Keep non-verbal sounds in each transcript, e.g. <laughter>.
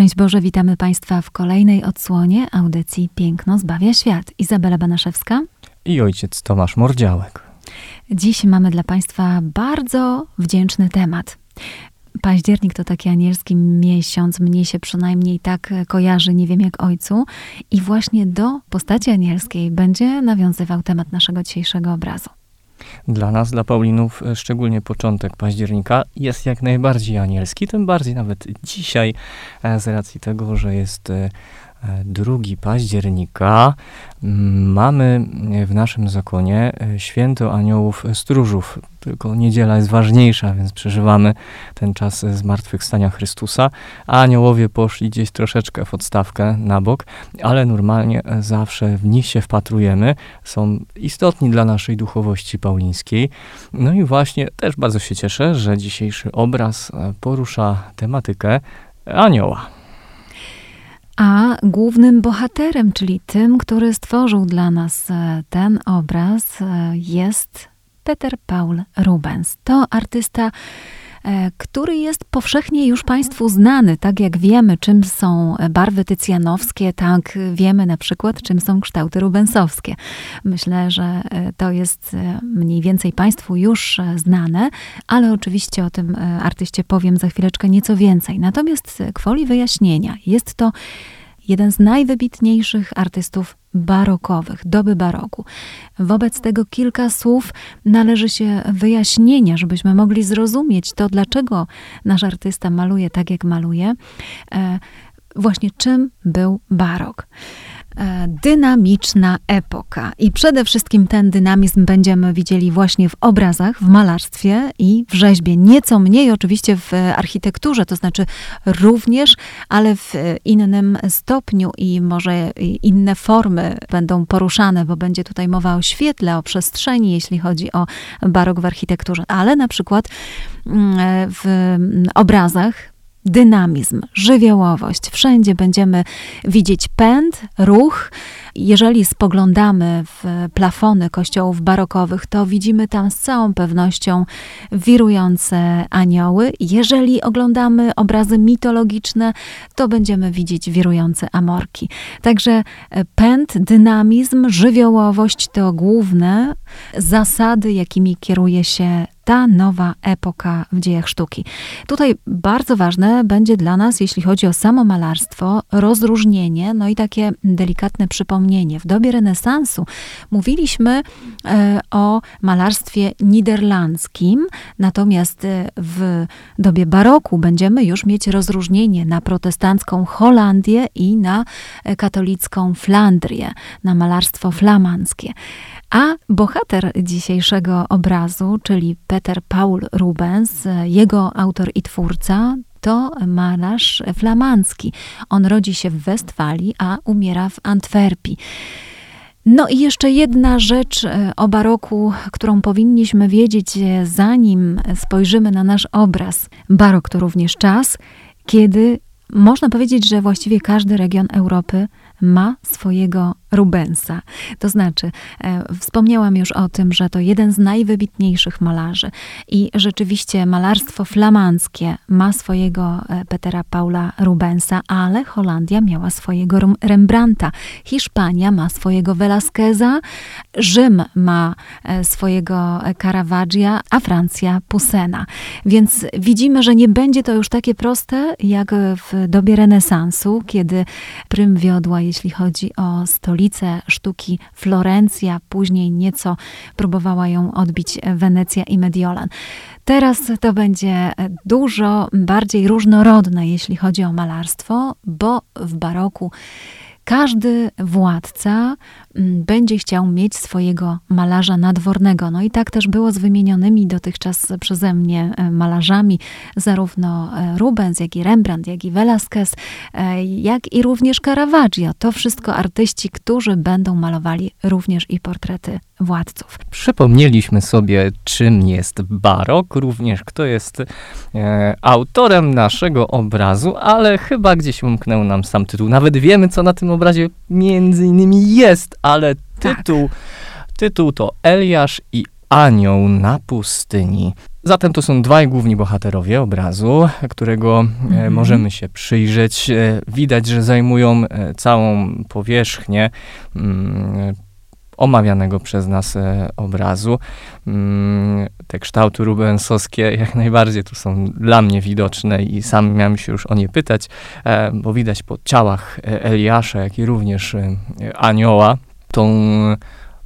Szczęść Boże, witamy Państwa w kolejnej odsłonie audycji Piękno zbawia świat. Izabela Banaszewska i ojciec Tomasz Mordziałek. Dziś mamy dla Państwa bardzo wdzięczny temat. Październik to taki anielski miesiąc, mnie się przynajmniej tak kojarzy, nie wiem jak ojcu. I właśnie do postaci anielskiej będzie nawiązywał temat naszego dzisiejszego obrazu. Dla nas, dla Paulinów, e, szczególnie początek października jest jak najbardziej anielski, tym bardziej nawet dzisiaj, e, z racji tego, że jest 2 e, października mamy w naszym zakonie święto aniołów stróżów tylko niedziela jest ważniejsza, więc przeżywamy ten czas zmartwychwstania Chrystusa, a aniołowie poszli gdzieś troszeczkę w odstawkę na bok, ale normalnie zawsze w nich się wpatrujemy, są istotni dla naszej duchowości paulińskiej. No i właśnie też bardzo się cieszę, że dzisiejszy obraz porusza tematykę anioła. A głównym bohaterem, czyli tym, który stworzył dla nas e, ten obraz, e, jest Peter Paul Rubens. To artysta, który jest powszechnie już Państwu znany. Tak jak wiemy, czym są barwy tycjanowskie, tak wiemy na przykład, czym są kształty rubensowskie. Myślę, że e, to jest e, mniej więcej Państwu już znane, ale oczywiście o tym artyście powiem za chwileczkę nieco więcej. Natomiast kwoli wyjaśnienia, jest to jeden z najwybitniejszych artystów barokowych, doby baroku. Wobec tego kilka słów należy się wyjaśnienia, żebyśmy mogli zrozumieć to, dlaczego nasz artysta maluje tak, jak maluje. E, właśnie czym był barok. E, dynamiczna epoka. I przede wszystkim ten dynamizm będziemy widzieli właśnie w obrazach, w malarstwie i w rzeźbie. Nieco mniej oczywiście w architekturze, to znaczy również, ale w innym stopniu i może inne formy będą poruszane, bo będzie tutaj mowa o świetle, o przestrzeni, jeśli chodzi o barok w architekturze. Ale na przykład mm, w obrazach dynamizm, żywiołowość. Wszędzie będziemy widzieć pęd, ruch. Jeżeli spoglądamy w plafony kościołów barokowych, to widzimy tam z całą pewnością wirujące anioły. Jeżeli oglądamy obrazy mitologiczne, to będziemy widzieć wirujące amorki. Także pęd, dynamizm, żywiołowość to główne zasady, jakimi kieruje się ta nowa epoka w dziejach sztuki. Tutaj bardzo ważne będzie dla nas, jeśli chodzi o samo malarstwo, rozróżnienie, no i takie delikatne przypomnienie. W dobie renesansu mówiliśmy e, o malarstwie niderlandzkim, natomiast e, w dobie baroku będziemy już mieć rozróżnienie na protestancką Holandię i na e, katolicką Flandrię, na malarstwo flamandzkie. A bohater dzisiejszego obrazu, czyli Peter Paul Rubens, jego autor i twórca, to malarz flamandzki. On rodzi się w Westfalii, a umiera w Antwerpii. No i jeszcze jedna rzecz e, o baroku, którą powinniśmy wiedzieć, e, zanim spojrzymy na nasz obraz. Barok to również czas, kiedy można powiedzieć, że właściwie każdy region Europy ma swojego Rubensa. To znaczy, e, wspomniałam już o tym, że to jeden z najwybitniejszych malarzy i rzeczywiście malarstwo flamandzkie ma swojego e, Petera Paula Rubensa, ale Holandia miała swojego Rembrandta, Hiszpania ma swojego Velasqueza, Rzym ma e, swojego Caravaggia, a Francja Poussena. Więc widzimy, że nie będzie to już takie proste jak w dobie renesansu, kiedy prym wiodła, jeśli chodzi o stolicę sztuki Florencja, później nieco próbowała ją odbić Wenecja i Mediolan. Teraz to będzie dużo bardziej różnorodne, jeśli chodzi o malarstwo, bo w baroku każdy władca mm, będzie chciał mieć swojego malarza nadwornego. No i tak też było z wymienionymi dotychczas przeze mnie e, malarzami, zarówno e, Rubens, jak i Rembrandt, jak i Velázquez, e, jak i również Caravaggio. To wszystko artyści, którzy będą malowali również i portrety władców. Przypomnieliśmy sobie, czym jest barok, również kto jest e, autorem naszego obrazu, ale chyba gdzieś umknął nam sam tytuł. Nawet wiemy, co na tym obrazie między innymi jest, ale tytuł, tak. tytuł to Eliasz i Anioł na pustyni. Zatem to są dwaj główni bohaterowie obrazu, którego mm-hmm. możemy się przyjrzeć. E, widać, że zajmują e, całą powierzchnię mm, omawianego przez nas e, obrazu. Mm, te kształty rubensowskie <laughs> jak najbardziej tu są dla mnie widoczne i sam miałem się już o nie pytać, e, bo widać po ciałach e, Eliasza, jak i również anioła tą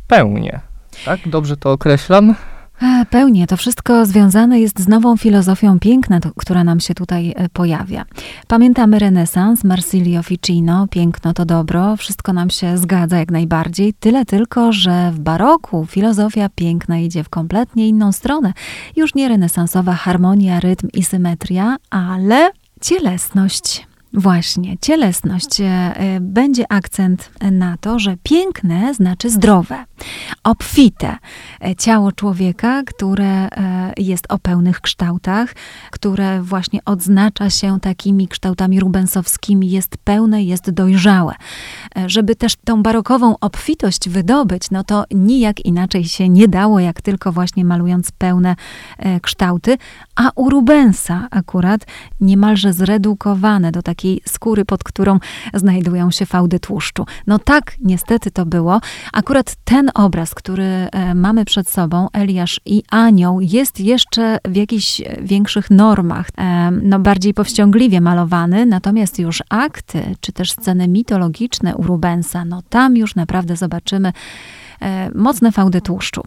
pełnię. Tak? Dobrze to określam? E, pełnie. To wszystko związane jest z nową filozofią piękna, to, która nam się tutaj e, pojawia. Pamiętamy renesans, Marsilio Ficino, piękno to dobro, wszystko nam się zgadza jak najbardziej, tyle tylko, że w baroku filozofia piękna idzie w kompletnie inną stronę. Już nie renesansowa harmonia, rytm i symetria, ale cielesność. Właśnie, cielesność. E, e, będzie akcent na to, że piękne znaczy zdrowe, obfite. E, ciało człowieka, które jest o pełnych kształtach, które właśnie odznacza się takimi kształtami rubensowskimi, jest pełne, jest dojrzałe. Żeby też tą barokową obfitość wydobyć, no to nijak inaczej się nie dało, jak tylko właśnie malując pełne kształty, a u Rubensa akurat niemalże zredukowane do takiej takiej skóry, pod którą znajdują się fałdy tłuszczu. No tak, niestety to było. Akurat ten obraz, który e, mamy przed sobą, Eliasz i Anioł, jest jeszcze w jakichś większych normach, e, no bardziej powściągliwie malowany, natomiast już akty, czy też sceny mitologiczne u Rubensa, no tam już naprawdę zobaczymy e, mocne fałdy tłuszczu.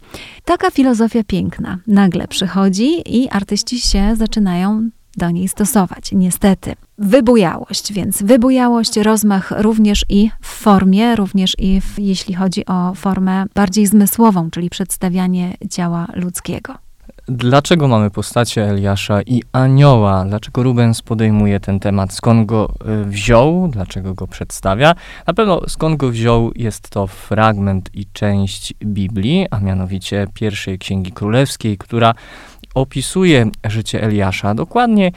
Taka filozofia piękna nagle przychodzi i artyści się zaczynają do niej stosować. Niestety. Wybujałość, więc wybujałość, rozmach również i w formie, również i w, jeśli chodzi o formę bardziej zmysłową, czyli przedstawianie ciała ludzkiego. Dlaczego mamy postacie Eliasza i Anioła? Dlaczego Rubens podejmuje ten temat? Skąd go y, wziął? Dlaczego go przedstawia? Na pewno skąd go wziął jest to fragment i część Biblii, a mianowicie pierwszej Księgi Królewskiej, która opisuje życie Eliasza. Dokładnie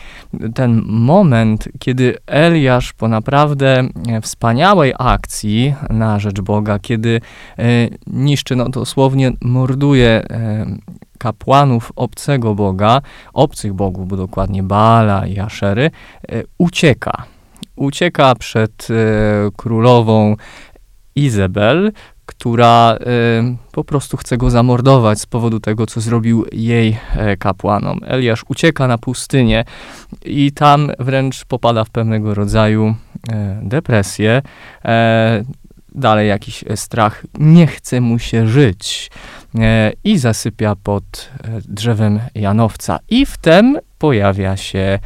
ten moment, kiedy Eliasz po naprawdę wspaniałej akcji na rzecz Boga, kiedy e, niszczy, no dosłownie morduje e, kapłanów obcego Boga, obcych bogów, bo dokładnie Baala i Aszery, e, ucieka. Ucieka przed królową Izabel, która y, po prostu chce go zamordować z powodu tego, co zrobił jej e, kapłanom. Eliasz ucieka na pustynię i tam wręcz popada w pewnego rodzaju e, depresję. E, dalej jakiś strach, nie chce mu się żyć e, i zasypia pod drzewem Janowca. I wtem pojawia się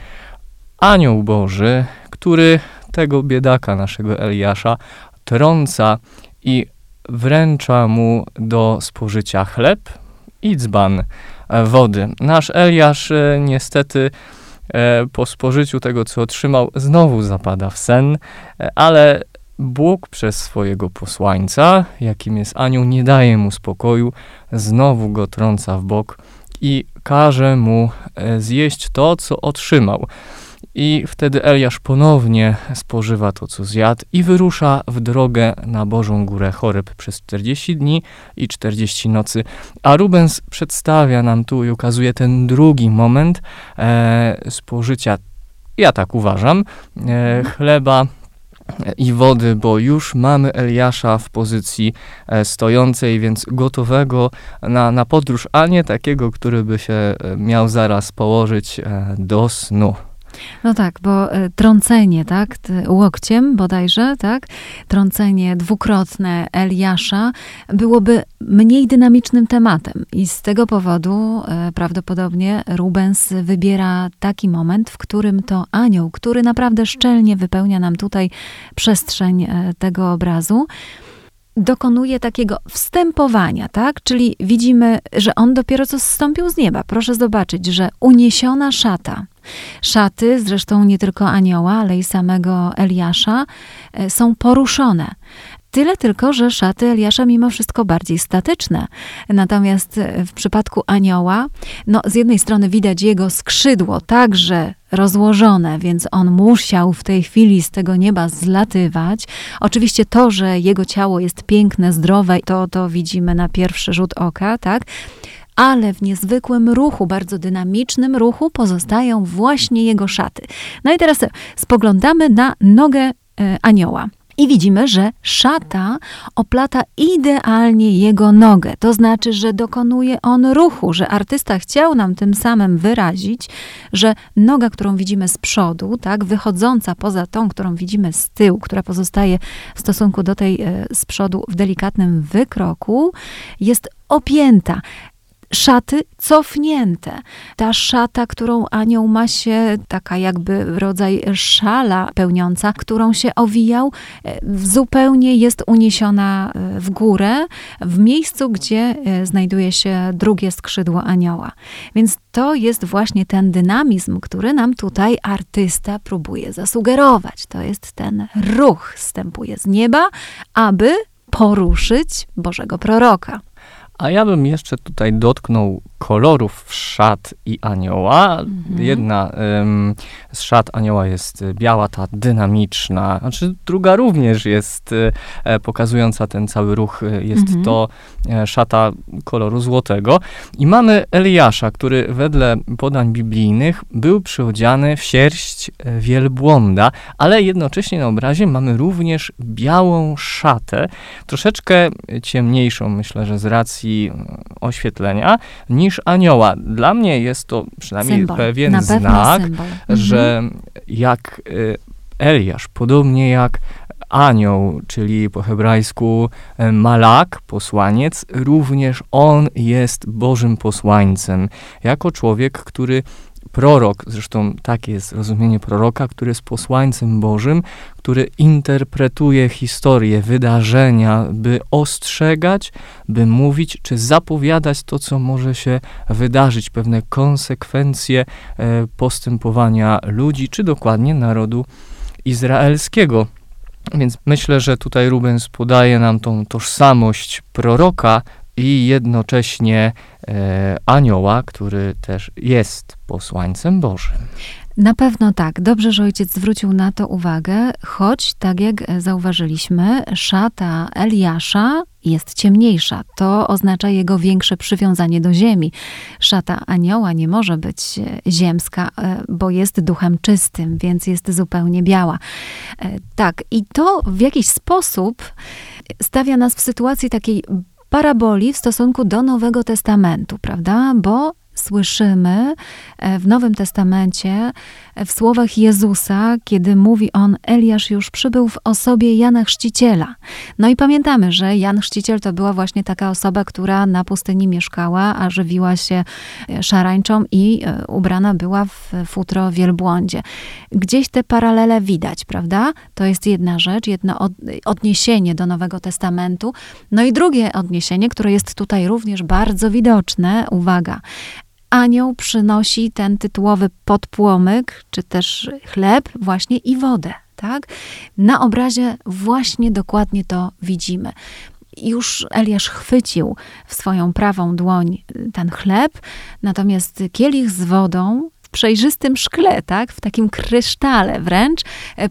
anioł Boży, który tego biedaka naszego Eliasza trąca i wręcza mu do spożycia chleb i dzban e, wody. Nasz Eliasz e, niestety e, po spożyciu tego, co otrzymał, znowu zapada w sen, ale Bóg przez swojego posłańca, jakim jest anioł, nie daje mu spokoju, znowu go trąca w bok i każe mu zjeść to, co otrzymał. I wtedy Eliasz ponownie spożywa to, co zjadł i wyrusza w drogę na Bożą Górę Choreb przez 40 dni i 40 nocy. A Rubens przedstawia nam tu i ukazuje ten drugi moment e, spożycia, ja tak uważam, e, chleba i wody, bo już mamy Eliasza w pozycji e, stojącej, więc gotowego na, na podróż, a nie takiego, który by się e, miał zaraz położyć e, do snu. No tak, bo e, trącenie, tak, łokciem bodajże, tak, trącenie dwukrotne Eliasza byłoby mniej dynamicznym tematem i z tego powodu e, prawdopodobnie Rubens wybiera taki moment, w którym to anioł, który naprawdę szczelnie wypełnia nam tutaj przestrzeń e, tego obrazu, dokonuje takiego wstępowania, tak? Czyli widzimy, że on dopiero co zstąpił z nieba. Proszę zobaczyć, że uniesiona szata. Szaty, zresztą nie tylko anioła, ale i samego Eliasza, e, są poruszone. Tyle tylko, że szaty Eliasza mimo wszystko bardziej statyczne. Natomiast w przypadku anioła, no z jednej strony widać jego skrzydło także rozłożone, więc on musiał w tej chwili z tego nieba zlatywać. Oczywiście to, że jego ciało jest piękne, zdrowe, to, to widzimy na pierwszy rzut oka, tak? Ale w niezwykłym ruchu, bardzo dynamicznym ruchu pozostają właśnie jego szaty. No i teraz spoglądamy na nogę e, anioła. I widzimy, że szata oplata idealnie jego nogę. To znaczy, że dokonuje on ruchu, że artysta chciał nam tym samym wyrazić, że noga, którą widzimy z przodu, tak, wychodząca poza tą, którą widzimy z tyłu, która pozostaje w stosunku do tej e, z przodu w delikatnym wykroku, jest opięta szaty cofnięte. Ta szata, którą anioł ma się, taka jakby rodzaj szala pełniąca, którą się owijał, e, zupełnie jest uniesiona e, w górę, w miejscu, gdzie e, znajduje się drugie skrzydło anioła. Więc to jest właśnie ten dynamizm, który nam tutaj artysta próbuje zasugerować. To jest ten ruch, wstępuje z nieba, aby poruszyć Bożego proroka. A ja bym jeszcze tutaj dotknął kolorów szat i anioła. Mhm. Jedna ym, z szat anioła jest biała, ta dynamiczna, znaczy druga również jest y, pokazująca ten cały ruch. Y, jest mhm. to y, szata koloru złotego. I mamy Eliasza, który wedle podań biblijnych był przyodziany w sierść wielbłąda, ale jednocześnie na obrazie mamy również białą szatę, troszeczkę ciemniejszą, myślę, że z racji oświetlenia, niż anioła. Dla mnie jest to przynajmniej symbol. pewien znak, symbol. że mhm. jak y, Eliasz, podobnie jak anioł, czyli po hebrajsku y, malak, posłaniec, również on jest Bożym posłańcem. Jako człowiek, który prorok, zresztą takie jest rozumienie proroka, który jest posłańcem Bożym, który interpretuje historię, wydarzenia, by ostrzegać, by mówić, czy zapowiadać to, co może się wydarzyć, pewne konsekwencje e, postępowania ludzi, czy dokładnie narodu izraelskiego. Więc myślę, że tutaj Rubens podaje nam tą tożsamość proroka i jednocześnie e, anioła, który też jest posłańcem Bożym. Na pewno tak. Dobrze, że ojciec zwrócił na to uwagę, choć, tak jak zauważyliśmy, szata Eliasza jest ciemniejsza. To oznacza jego większe przywiązanie do ziemi. Szata anioła nie może być ziemska, e, bo jest duchem czystym, więc jest zupełnie biała. E, tak, i to w jakiś sposób stawia nas w sytuacji takiej paraboli w stosunku do Nowego Testamentu, prawda? Bo słyszymy e, w Nowym Testamencie, w słowach Jezusa, kiedy mówi on, Eliasz już przybył w osobie Jana Chrzciciela. No i pamiętamy, że Jan Chrzciciel to była właśnie taka osoba, która na pustyni mieszkała, a żywiła się e, szarańczą i ubrana była w futro wielbłądzie. Gdzieś te paralele widać, prawda? To jest jedna rzecz, jedno odniesienie do Nowego Testamentu. No i drugie odniesienie, które jest tutaj również bardzo widoczne, uwaga, anioł przynosi ten tytułowy podpłomyk, czy też chleb, właśnie i wodę. Tak? Na obrazie właśnie dokładnie to widzimy. Już Eliasz chwycił w swoją prawą dłoń ten chleb, natomiast kielich z wodą w przejrzystym szkle, tak, w takim krysztale wręcz,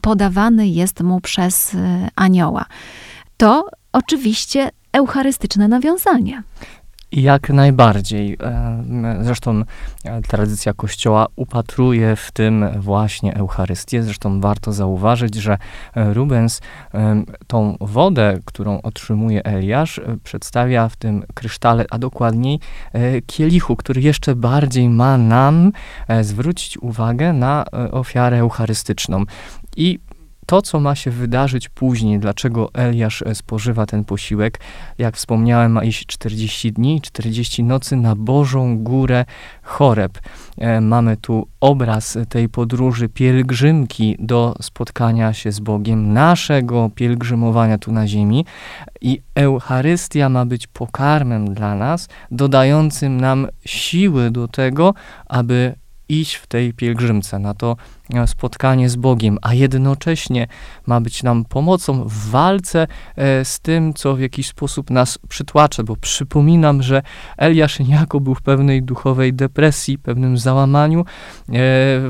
podawany jest mu przez e, anioła. To oczywiście eucharystyczne nawiązanie. Jak najbardziej. E, zresztą e, tradycja Kościoła upatruje w tym właśnie Eucharystię. Zresztą warto zauważyć, że e, Rubens tą wodę, którą otrzymuje Eliasz, przedstawia w tym krysztale, a dokładniej kielichu, który jeszcze bardziej ma nam zwrócić uwagę na ofiarę eucharystyczną. I to, co ma się wydarzyć później, dlaczego Eliasz spożywa ten posiłek, jak wspomniałem, ma iść 40 dni, 40 nocy na Bożą Górę Choreb. Mamy tu obraz tej podróży pielgrzymki do spotkania się z Bogiem, naszego pielgrzymowania tu na ziemi. I Eucharystia ma być pokarmem dla nas, dodającym nam siły do tego, aby iść w tej pielgrzymce, na to e, spotkanie z Bogiem, a jednocześnie ma być nam pomocą w walce e, z tym, co w jakiś sposób nas przytłacza, bo przypominam, że Eliasz niejako był w pewnej duchowej depresji, pewnym załamaniu, e,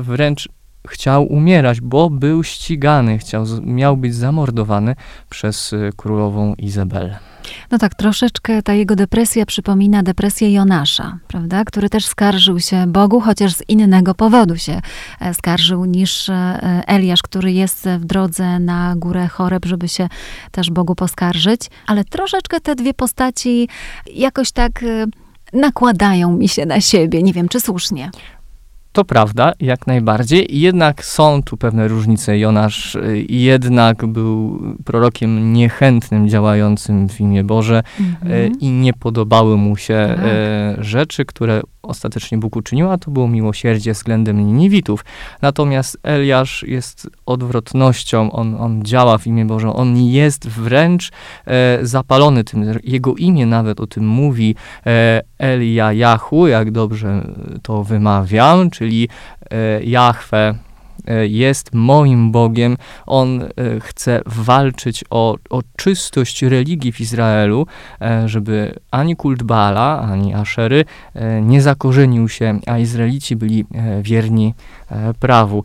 wręcz chciał umierać, bo był ścigany, chciał, miał być zamordowany przez królową Izabelę. No tak, troszeczkę ta jego depresja przypomina depresję Jonasza, prawda? Który też skarżył się Bogu, chociaż z innego powodu się e, skarżył niż e, Eliasz, który jest w drodze na górę Choreb, żeby się też Bogu poskarżyć. Ale troszeczkę te dwie postaci jakoś tak e, nakładają mi się na siebie. Nie wiem, czy słusznie. To prawda, jak najbardziej. Jednak są tu pewne różnice. Jonasz y, jednak był prorokiem niechętnym, działającym w imię Boże mm-hmm. i nie podobały mu się tak. E, rzeczy, które ostatecznie Bóg uczynił, a to było miłosierdzie względem Niniwitów. Natomiast Eliasz jest odwrotnością, on, on działa w imię Boże, on jest wręcz zapalony tym, jego imię nawet o tym mówi e, Eliajahu, jak dobrze to wymawiam, czyli e, Jahwe jest moim Bogiem. On e, chce walczyć o, o czystość religii w Izraelu, e, żeby ani kult Baala, ani Aszery nie zakorzenił się, a Izraelici byli wierni prawu.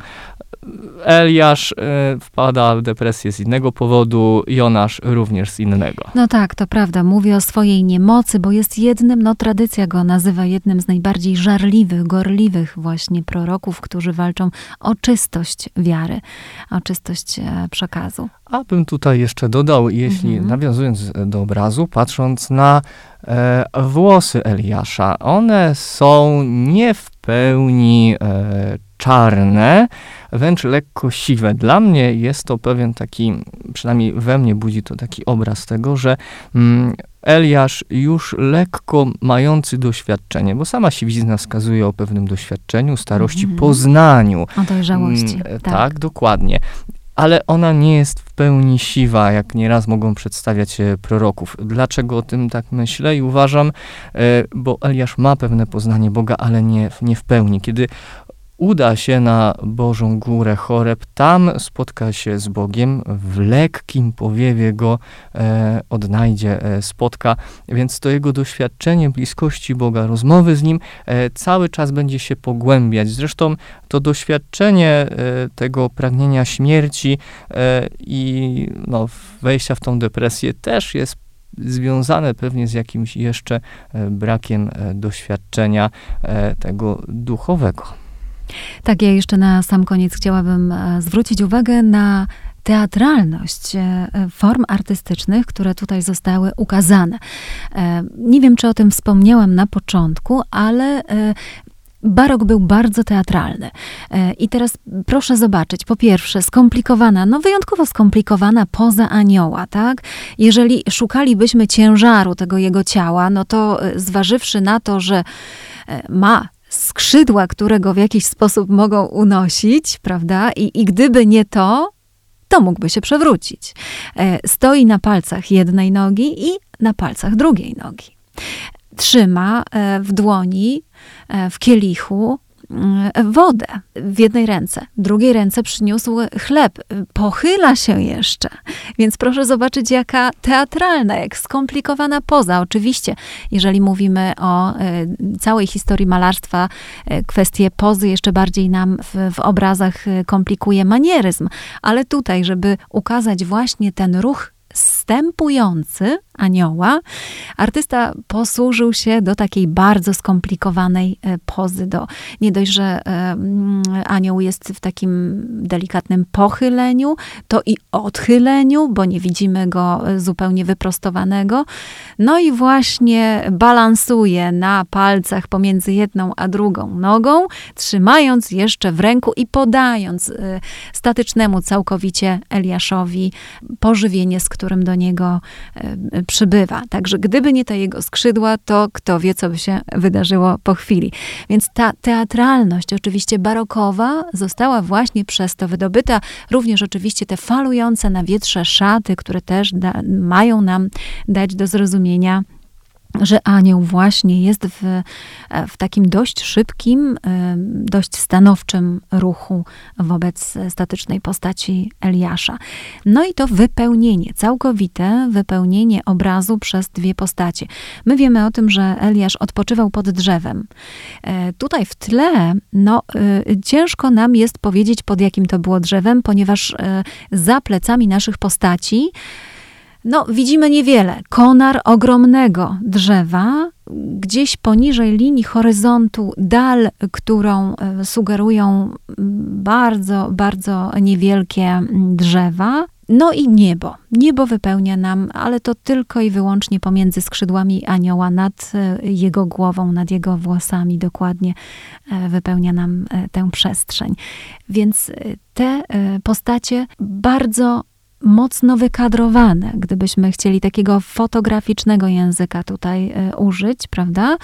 Eliasz wpada w depresję z innego powodu, Jonasz również z innego. No tak, to prawda. Mówi o swojej niemocy, bo jest jednym, no tradycja go nazywa jednym z najbardziej żarliwych, gorliwych właśnie proroków, którzy walczą o czystość wiary, o czystość e, przekazu. A bym tutaj jeszcze dodał, jeśli mhm. nawiązując do obrazu, patrząc na e, włosy Eliasza, one są nie w pełni e, czarne, wręcz lekko siwe. Dla mnie jest to pewien taki, przynajmniej we mnie budzi to taki obraz tego, że mm, Eliasz już lekko mający doświadczenie, bo sama siwizna wskazuje o pewnym doświadczeniu, starości, mm poznaniu. O dojrzałości. Mm, tak. tak, dokładnie ale ona nie jest w pełni siwa, jak nieraz mogą przedstawiać proroków. Dlaczego o tym tak myślę i uważam? E, bo Eliasz ma pewne poznanie Boga, ale nie, nie w pełni. Kiedy uda się na Bożą Górę Choreb, tam spotka się z Bogiem, w lekkim powiewie go e, odnajdzie, e, spotka, więc to jego doświadczenie bliskości Boga, rozmowy z Nim e, cały czas będzie się pogłębiać. Zresztą to doświadczenie e, tego pragnienia śmierci e, i no, wejścia w tą depresję też jest związane pewnie z jakimś jeszcze e, brakiem doświadczenia tego duchowego. Tak, ja jeszcze na sam koniec chciałabym e, zwrócić uwagę na teatralność e, form artystycznych, które tutaj zostały ukazane. E, nie wiem, czy o tym wspomniałam na początku, ale Barok był bardzo teatralny. I teraz proszę zobaczyć, po pierwsze, skomplikowana, no wyjątkowo skomplikowana poza anioła, tak? Jeżeli szukalibyśmy ciężaru tego jego ciała, no to zważywszy na to, że ma skrzydła, które go w jakiś sposób mogą unosić, prawda? I, i gdyby nie to, to mógłby się przewrócić. E, stoi na palcach jednej nogi i na palcach drugiej nogi. Trzyma e, w dłoni, e, w kielichu wodę w jednej ręce, w drugiej ręce przyniósł chleb. Pochyla się jeszcze. Więc proszę zobaczyć, jaka teatralna, jak skomplikowana poza. Oczywiście, jeżeli mówimy o e, całej historii malarstwa, e, kwestie pozy jeszcze bardziej nam w, w obrazach komplikuje manieryzm. Ale tutaj, żeby ukazać właśnie ten ruch stępujący, anioła, artysta posłużył się do takiej bardzo skomplikowanej e, pozy. Do, nie dość, że e, mm, anioł jest w takim delikatnym pochyleniu, to i odchyleniu, bo nie widzimy go e, zupełnie wyprostowanego. No i właśnie balansuje na palcach pomiędzy jedną a drugą nogą, trzymając jeszcze w ręku i podając statycznemu całkowicie Eliaszowi pożywienie, z którym do niego przybywa. Także gdyby nie te jego skrzydła, to kto wie, co by się wydarzyło po chwili. Więc ta teatralność, oczywiście barokowa, została właśnie przez to wydobyta. Również oczywiście te falujące na wietrze szaty, które też da, mają nam dać do zrozumienia, że anioł właśnie jest w, w takim dość szybkim, dość stanowczym ruchu wobec statycznej postaci Eliasza. No i to wypełnienie, całkowite wypełnienie obrazu przez dwie postacie. My wiemy o tym, że Eliasz odpoczywał pod drzewem. E, tutaj w tle, no, e, ciężko nam jest powiedzieć, pod jakim to było drzewem, ponieważ e, za plecami naszych postaci no, widzimy niewiele. Konar ogromnego drzewa, gdzieś poniżej linii horyzontu, dal, którą e, sugerują bardzo, bardzo niewielkie drzewa. No i niebo. Niebo wypełnia nam, ale to tylko i wyłącznie pomiędzy skrzydłami anioła, nad e, jego głową, nad jego włosami dokładnie e, wypełnia nam tę przestrzeń. Więc te postacie bardzo mocno wykadrowane, gdybyśmy chcieli takiego fotograficznego języka tutaj e, użyć, prawda?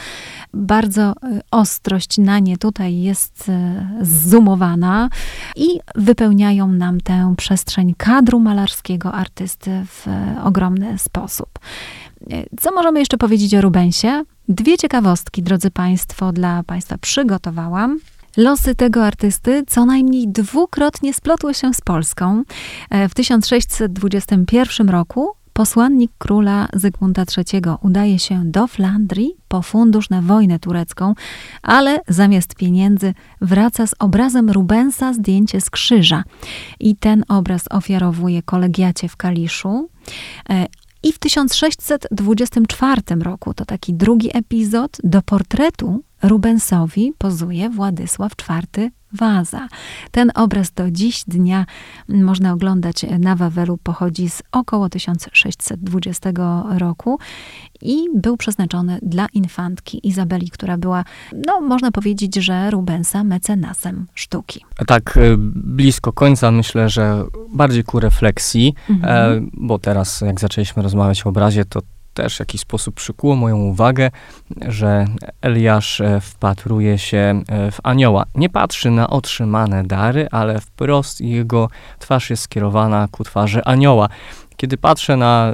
Bardzo e, ostrość na nie tutaj jest e, zoomowana i wypełniają nam tę przestrzeń kadru malarskiego artysty w ogromny sposób. Co możemy jeszcze powiedzieć o Rubensie? Dwie ciekawostki, drodzy Państwo, dla Państwa przygotowałam. Losy tego artysty co najmniej dwukrotnie splotły się z Polską. E, w 1621 roku posłannik króla Zygmunta III udaje się do Flandrii po fundusz na wojnę turecką, ale zamiast pieniędzy wraca z obrazem Rubensa zdjęcie z krzyża. I ten obraz ofiarowuje kolegiacie w Kaliszu. E, I w 1624 roku, to taki drugi epizod, do portretu Rubensowi pozuje Władysław IV Waza. Ten obraz do dziś dnia można oglądać na Wawelu, pochodzi z około 1620 roku i był przeznaczony dla infantki Izabeli, która była, no można powiedzieć, że Rubensa mecenasem sztuki. Tak, y, blisko końca myślę, że bardziej ku refleksji, mhm. E, bo teraz jak zaczęliśmy rozmawiać o obrazie, to też w jakiś sposób przykuło moją uwagę, że Eliasz e, wpatruje się e, w anioła. Nie patrzy na otrzymane dary, ale wprost jego twarz jest skierowana ku twarzy anioła. Kiedy patrzę na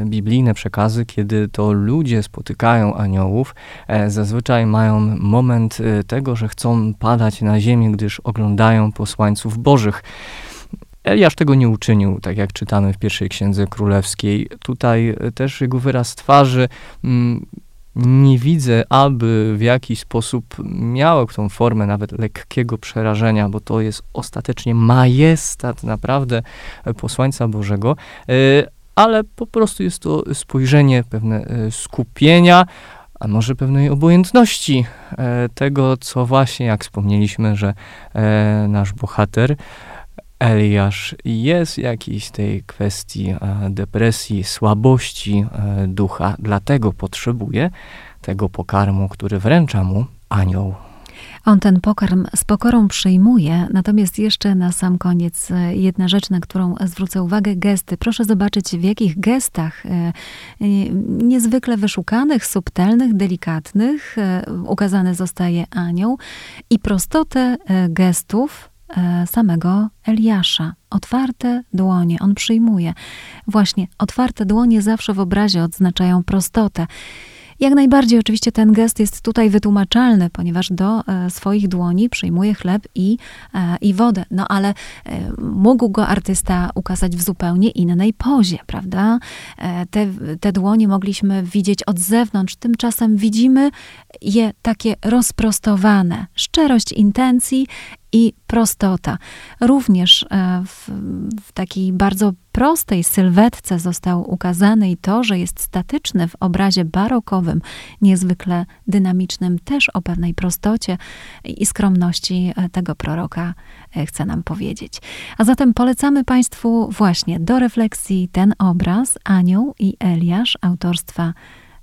y, biblijne przekazy, kiedy to ludzie spotykają aniołów, e, zazwyczaj mają moment tego, że chcą padać na ziemię, gdyż oglądają posłańców bożych. Eliasz tego nie uczynił, tak jak czytamy w pierwszej księdze królewskiej. Tutaj e, też jego wyraz twarzy mm, nie widzę, aby w jakiś sposób miał tą formę nawet lekkiego przerażenia, bo to jest ostatecznie majestat naprawdę posłańca Bożego, e, ale po prostu jest to spojrzenie, pewne e, skupienia, a może pewnej obojętności tego, co właśnie, jak wspomnieliśmy, że nasz bohater Eliasz jest jakiś tej kwestii e, depresji, słabości e, ducha, dlatego potrzebuje tego pokarmu, który wręcza mu anioł. On ten pokarm z pokorą przyjmuje, natomiast jeszcze na sam koniec e, jedna rzecz, na którą zwrócę uwagę, gesty. Proszę zobaczyć, w jakich gestach niezwykle wyszukanych, subtelnych, delikatnych ukazany zostaje anioł i prostotę gestów samego Eliasza. Otwarte dłonie, on przyjmuje. Właśnie, otwarte dłonie zawsze w obrazie odznaczają prostotę. Jak najbardziej oczywiście ten gest jest tutaj wytłumaczalny, ponieważ do e, swoich dłoni przyjmuje chleb i, e, i wodę. No ale e, mógł go artysta ukazać w zupełnie innej pozie, prawda? E, te, te dłonie mogliśmy widzieć od zewnątrz, tymczasem widzimy je takie rozprostowane. Szczerość intencji i prostota. Również e, w, w takiej bardzo prostej sylwetce został ukazany i to, że jest statyczny w obrazie barokowym, niezwykle dynamicznym, też o pewnej prostocie i skromności e, tego proroka e, chce nam powiedzieć. A zatem polecamy Państwu właśnie do refleksji ten obraz Anioł i Eliasz autorstwa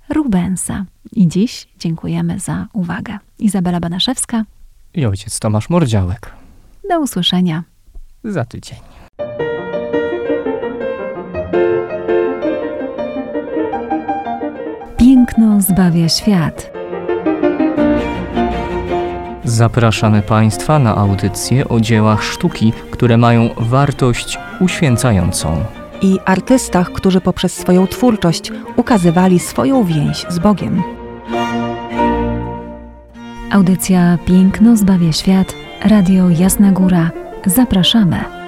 Rubensa. I dziś dziękujemy za uwagę. Izabela Banaszewska i ojciec Tomasz Mordziałek. Do usłyszenia za tydzień. Piękno zbawia świat. Zapraszamy Państwa na audycje o dziełach sztuki, które mają wartość uświęcającą. I artystach, którzy poprzez swoją twórczość ukazywali swoją więź z Bogiem. Audycja Piękno zbawia świat. Radio Jasna Góra. Zapraszamy.